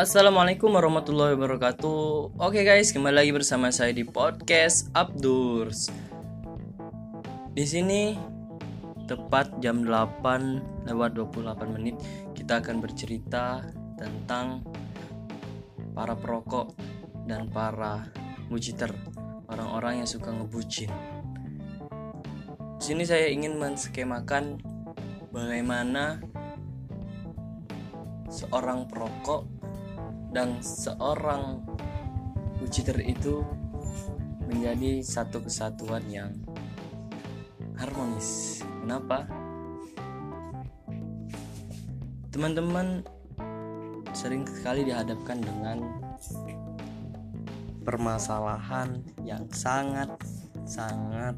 Assalamualaikum warahmatullahi wabarakatuh. Oke guys, kembali lagi bersama saya di podcast Abdurs. Di sini tepat jam 8 lewat 28 menit kita akan bercerita tentang para perokok dan para mujiter, orang-orang yang suka ngebucin. Di sini saya ingin menskemakan bagaimana seorang perokok dan seorang Wujiter itu menjadi satu kesatuan yang harmonis. Kenapa? Teman-teman sering sekali dihadapkan dengan permasalahan yang sangat sangat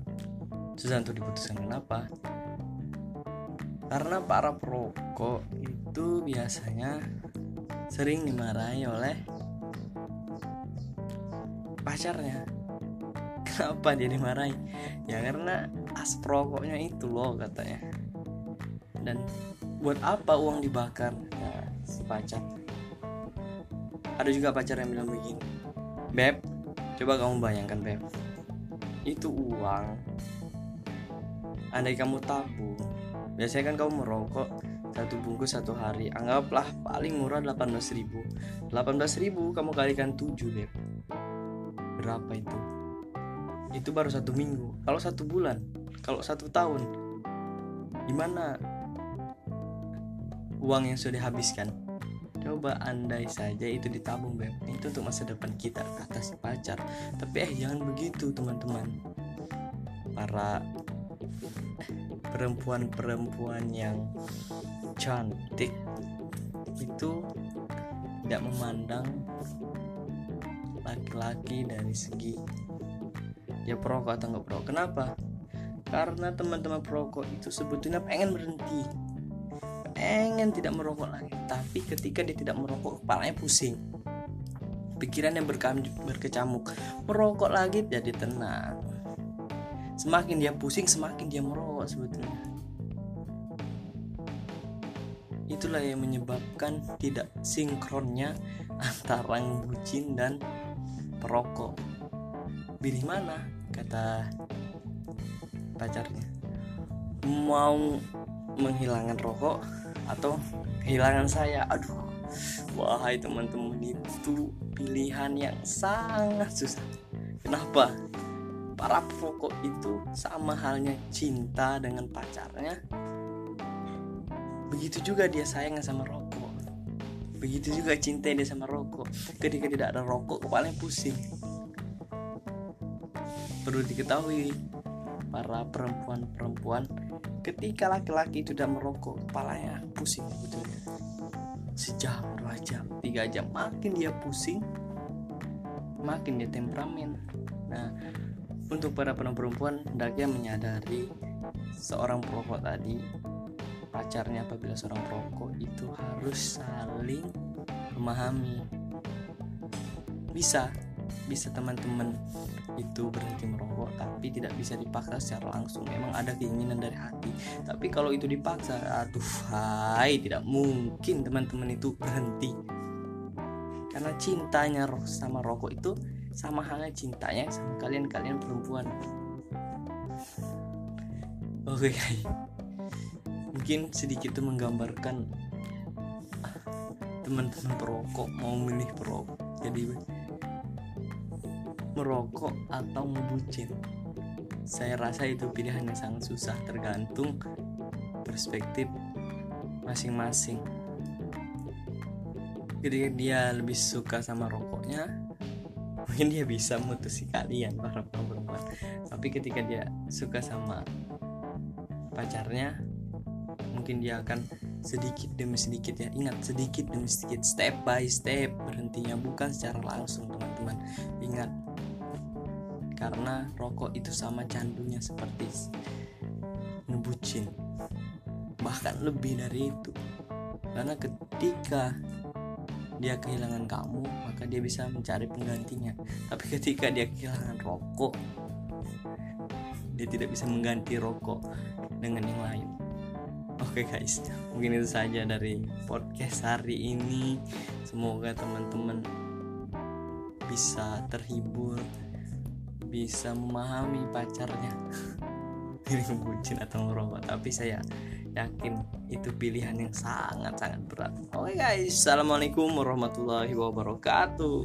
susah untuk diputuskan. Kenapa? Karena para perokok itu biasanya sering dimarahi oleh pacarnya. Kenapa dia dimarahi? Ya karena as perokoknya itu loh katanya. Dan buat apa uang dibakar? Nah, si. Ada juga pacar yang bilang begini, Beb, coba kamu bayangkan Beb, itu uang. Andai kamu tabung, biasanya kan kamu merokok satu bungkus satu hari. Anggaplah paling murah 18 ribu. 18 ribu kamu kalikan 7 beb. Berapa itu? Itu baru satu minggu. Kalau satu bulan kalau satu tahun gimana? Uang yang sudah dihabiskan coba andai saja itu ditabung beb. Itu untuk masa depan kita kata si pacar. Tapi eh jangan begitu teman-teman. Para perempuan-perempuan yang cantik itu tidak memandang laki-laki dari segi dia perokok atau nggak perokok. Kenapa? Karena teman-teman perokok itu sebetulnya pengen berhenti. Pengen tidak merokok lagi. Tapi ketika dia tidak merokok kepalanya pusing. Pikiran yang berkecamuk. Merokok lagi jadi tenang. Semakin dia pusing semakin dia merokok sebetulnya itulah yang menyebabkan tidak sinkronnya antara bucin dan perokok. Pilih mana? Kata pacarnya. Mau menghilangkan rokok atau kehilangan saya? Aduh. Wahai teman-teman itu pilihan yang sangat susah. Kenapa? Para perokok itu sama halnya cinta dengan pacarnya begitu juga dia sayang sama rokok. Begitu juga cinta dia sama rokok. Ketika tidak ada rokok kepalanya pusing. Perlu diketahui para perempuan-perempuan ketika laki-laki itu sudah merokok kepalanya pusing sebetulnya sejam dua jam? Tiga jam. Makin dia pusing makin dia temperamen. Nah untuk para perempuan hendaknya menyadari seorang perokok tadi pacarnya apabila seorang perokok itu harus saling memahami. Bisa bisa teman-teman itu berhenti merokok tapi tidak bisa dipaksa secara langsung. Memang ada keinginan dari hati. Tapi kalau itu dipaksa aduh hai tidak mungkin teman-teman itu berhenti. Karena cintanya sama rokok itu sama halnya cintanya sama kalian-kalian perempuan. Oke okay. Mungkin sedikit itu menggambarkan teman-teman perokok mau milih perokok. Jadi merokok atau membucin saya rasa itu pilihan yang sangat susah tergantung perspektif masing-masing. Ketika dia lebih suka sama rokoknya mungkin dia bisa mutusi kalian para perempuan. Tapi ketika dia suka sama pacarnya mungkin dia akan sedikit demi sedikit ya. Ingat sedikit demi sedikit step by step berhentinya bukan secara langsung teman-teman. Ingat karena rokok itu sama candunya seperti ngebucin bahkan lebih dari itu. Karena ketika dia kehilangan kamu maka dia bisa mencari penggantinya. Tapi ketika dia kehilangan rokok dia tidak bisa mengganti rokok dengan yang lain oke Oke guys, mungkin itu saja dari podcast hari ini. Semoga teman-teman bisa terhibur, bisa memahami pacarnya. Ini bucin atau ngerokok, tapi saya yakin itu pilihan yang sangat-sangat berat. Oke guys, assalamualaikum warahmatullahi wabarakatuh.